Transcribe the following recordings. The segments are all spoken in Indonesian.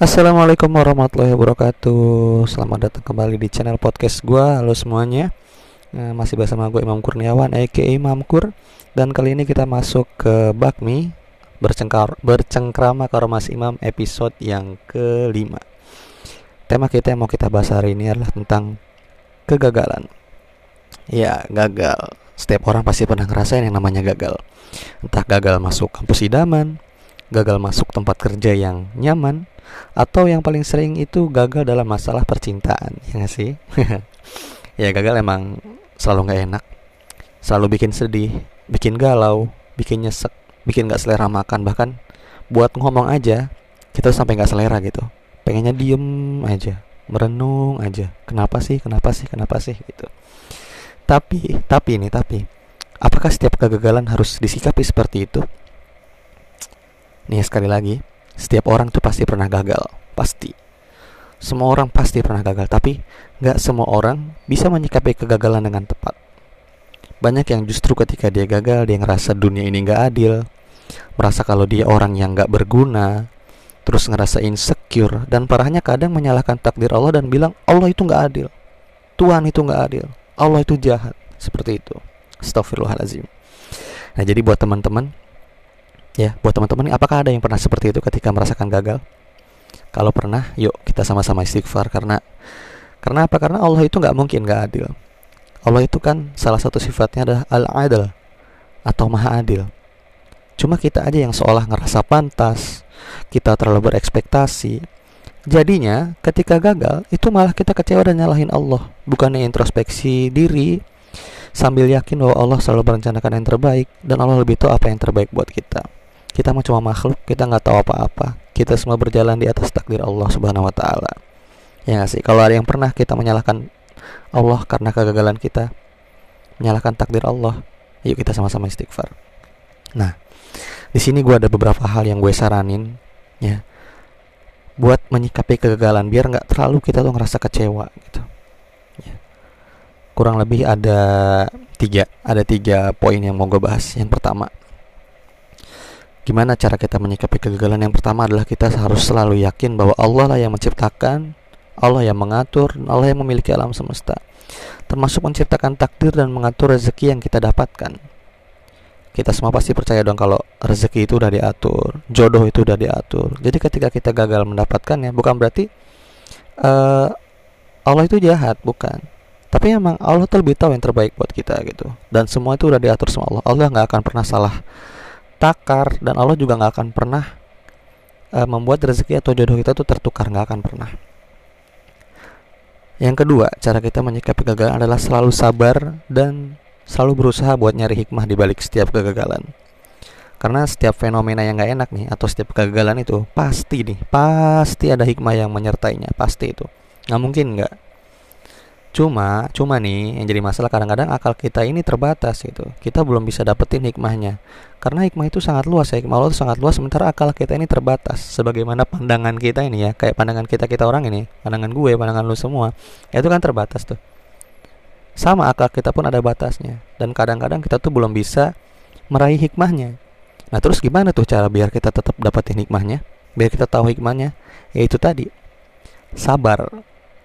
Assalamualaikum warahmatullahi wabarakatuh. Selamat datang kembali di channel podcast gue Halo semuanya. Nah, Masih bersama gue Imam Kurniawan A.K.A. Imam Kur. Dan kali ini kita masuk ke Bakmi Bercengkar, Bercengkrama karo Mas Imam episode yang kelima. Tema kita yang mau kita bahas hari ini adalah tentang Kegagalan. Ya gagal. Setiap orang pasti pernah ngerasain yang namanya gagal. Entah gagal masuk kampus idaman Gagal masuk tempat kerja yang nyaman atau yang paling sering itu gagal dalam masalah percintaan ya gak sih? Ya gagal emang selalu nggak enak. Selalu bikin sedih bikin galau bikin nyesek bikin nggak selera makan. Bahkan buat ngomong aja kita sampai nggak selera gitu. Pengennya diem aja merenung aja. Kenapa sih kenapa sih kenapa sih gitu. Tapi tapi ini tapi apakah setiap kegagalan harus disikapi seperti itu nih sekali lagi setiap orang tuh pasti pernah gagal, pasti. Semua orang pasti pernah gagal, tapi nggak semua orang bisa menyikapi kegagalan dengan tepat. Banyak yang justru ketika dia gagal, dia ngerasa dunia ini nggak adil, merasa kalau dia orang yang nggak berguna, terus ngerasa insecure, dan parahnya kadang menyalahkan takdir Allah dan bilang Allah itu nggak adil, Tuhan itu nggak adil, Allah itu jahat, seperti itu. Astagfirullahaladzim. Nah jadi buat teman-teman Ya, buat teman-teman, apakah ada yang pernah seperti itu ketika merasakan gagal? Kalau pernah, yuk kita sama-sama istighfar karena karena apa? Karena Allah itu nggak mungkin nggak adil. Allah itu kan salah satu sifatnya adalah al-adil atau maha adil. Cuma kita aja yang seolah ngerasa pantas, kita terlalu berekspektasi. Jadinya ketika gagal itu malah kita kecewa dan nyalahin Allah, bukannya introspeksi diri sambil yakin bahwa Allah selalu merencanakan yang terbaik dan Allah lebih tahu apa yang terbaik buat kita kita mah cuma makhluk kita nggak tahu apa-apa. Kita semua berjalan di atas takdir Allah subhanahu wa taala. Ya gak sih? Kalau ada yang pernah kita menyalahkan Allah karena kegagalan kita menyalahkan takdir Allah yuk kita sama-sama istighfar. Nah di sini gue ada beberapa hal yang gue saranin ya. Buat menyikapi kegagalan biar nggak terlalu kita tuh ngerasa kecewa gitu. Ya. kurang lebih ada tiga ada tiga poin yang mau gue bahas. Yang pertama Gimana cara kita menyikapi kegagalan? Yang pertama adalah kita harus selalu yakin bahwa Allah lah yang menciptakan, Allah yang mengatur, Allah yang memiliki alam semesta. Termasuk menciptakan takdir dan mengatur rezeki yang kita dapatkan. Kita semua pasti percaya dong kalau rezeki itu udah diatur, jodoh itu udah diatur. Jadi ketika kita gagal mendapatkannya, bukan berarti uh, Allah itu jahat, bukan. Tapi emang Allah tuh lebih tahu yang terbaik buat kita gitu. Dan semua itu udah diatur sama Allah. Allah nggak akan pernah salah takar dan Allah juga nggak akan pernah uh, membuat rezeki atau jodoh kita tuh tertukar nggak akan pernah. Yang kedua, cara kita menyikapi kegagalan adalah selalu sabar dan selalu berusaha buat nyari hikmah di balik setiap kegagalan. Karena setiap fenomena yang nggak enak nih atau setiap kegagalan itu pasti nih, pasti ada hikmah yang menyertainya, pasti itu. Nggak mungkin nggak Cuma, cuma nih yang jadi masalah kadang-kadang akal kita ini terbatas gitu. Kita belum bisa dapetin hikmahnya. Karena hikmah itu sangat luas ya, hikmah Allah itu sangat luas sementara akal kita ini terbatas. Sebagaimana pandangan kita ini ya, kayak pandangan kita kita orang ini, pandangan gue, pandangan lu semua, ya itu kan terbatas tuh. Sama akal kita pun ada batasnya dan kadang-kadang kita tuh belum bisa meraih hikmahnya. Nah, terus gimana tuh cara biar kita tetap dapetin hikmahnya? Biar kita tahu hikmahnya? Yaitu tadi sabar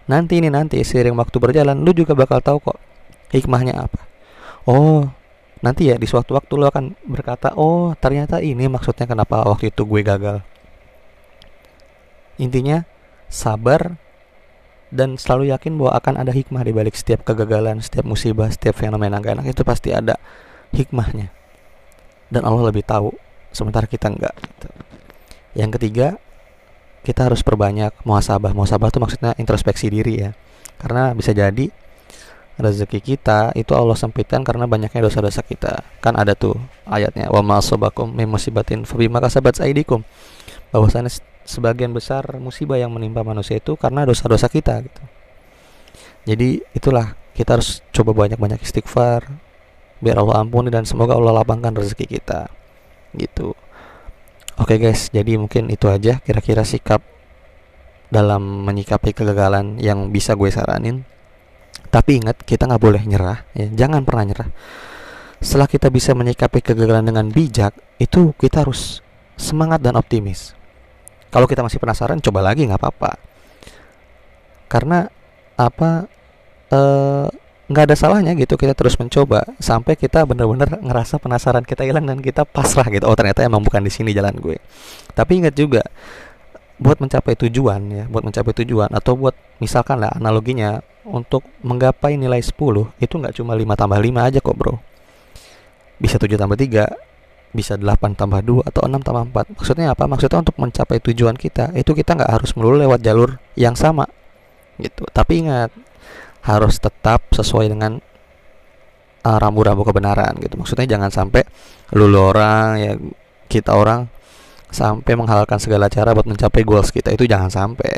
nanti ini nanti seiring waktu berjalan lu juga bakal tahu kok hikmahnya apa oh nanti ya di suatu waktu lu akan berkata oh ternyata ini maksudnya kenapa waktu itu gue gagal intinya sabar dan selalu yakin bahwa akan ada hikmah di balik setiap kegagalan, setiap musibah, setiap fenomena gak enak itu pasti ada hikmahnya. Dan Allah lebih tahu, sementara kita enggak. Gitu. Yang ketiga, kita harus perbanyak muhasabah. Muhasabah itu maksudnya introspeksi diri ya. Karena bisa jadi rezeki kita itu Allah sempitkan karena banyaknya dosa-dosa kita. Kan ada tuh ayatnya wa ma asabakum min musibatin fa bima kasabat aidikum. Bahwasanya sebagian besar musibah yang menimpa manusia itu karena dosa-dosa kita gitu. Jadi itulah kita harus coba banyak-banyak istighfar biar Allah ampuni dan semoga Allah lapangkan rezeki kita. Gitu. Oke okay guys, jadi mungkin itu aja kira-kira sikap dalam menyikapi kegagalan yang bisa gue saranin. Tapi ingat, kita nggak boleh nyerah, ya. jangan pernah nyerah. Setelah kita bisa menyikapi kegagalan dengan bijak, itu kita harus semangat dan optimis. kalau kita masih penasaran coba lagi nggak apa-apa karena apa eh, nggak ada salahnya gitu kita terus mencoba sampai kita benar-benar ngerasa penasaran kita hilang dan kita pasrah gitu. Oh ternyata emang bukan di sini jalan gue. Tapi ingat juga buat mencapai tujuan ya buat mencapai tujuan atau buat misalkan lah analoginya untuk menggapai nilai 10 itu nggak cuma 5 tambah 5 aja kok bro. Bisa 7 tambah 3 bisa 8 tambah 2 atau 6 tambah 4 maksudnya apa? Maksudnya untuk mencapai tujuan kita itu kita nggak harus melulu lewat jalur yang sama gitu. Tapi ingat harus tetap sesuai dengan uh, rambu-rambu kebenaran gitu. Maksudnya jangan sampai lulu orang ya kita orang sampai menghalalkan segala cara buat mencapai goals kita itu jangan sampai.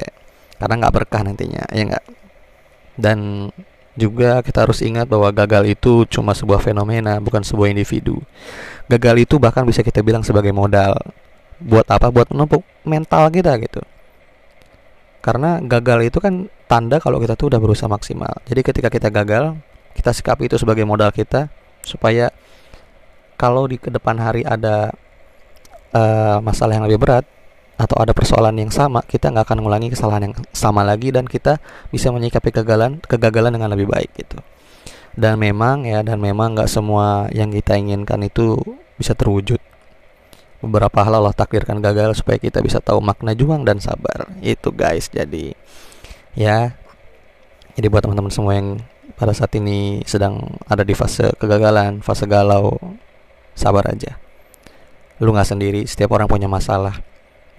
Karena nggak berkah nantinya ya nggak? Dan juga kita harus ingat bahwa gagal itu cuma sebuah fenomena bukan sebuah individu. Gagal itu bahkan bisa kita bilang sebagai modal. Buat apa? Buat menumpuk mental kita gitu. Karena gagal itu kan tanda kalau kita tuh udah berusaha maksimal. Jadi ketika kita gagal kita sikapi itu sebagai modal kita supaya kalau di ke depan hari ada uh, masalah yang lebih berat atau ada persoalan yang sama kita nggak akan mengulangi kesalahan yang sama lagi dan kita bisa menyikapi kegagalan kegagalan dengan lebih baik gitu. Dan memang ya dan memang nggak semua yang kita inginkan itu bisa terwujud. Beberapa hal Allah takdirkan gagal supaya kita bisa tahu makna juang dan sabar. Itu guys jadi ya. Jadi buat teman-teman semua yang pada saat ini sedang ada di fase kegagalan fase galau sabar aja. Lu nggak sendiri setiap orang punya masalah.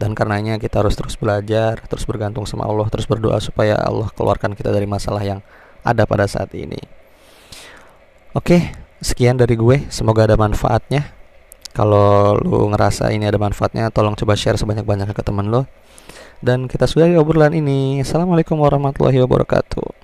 Dan karenanya kita harus terus belajar terus bergantung sama Allah terus berdoa supaya Allah keluarkan kita dari masalah yang ada pada saat ini. Oke sekian dari gue. Semoga ada manfaatnya. Kalau lu ngerasa ini ada manfaatnya, tolong coba share sebanyak-banyaknya ke teman lo. Dan kita sudah di obrolan ini. Assalamualaikum warahmatullahi wabarakatuh.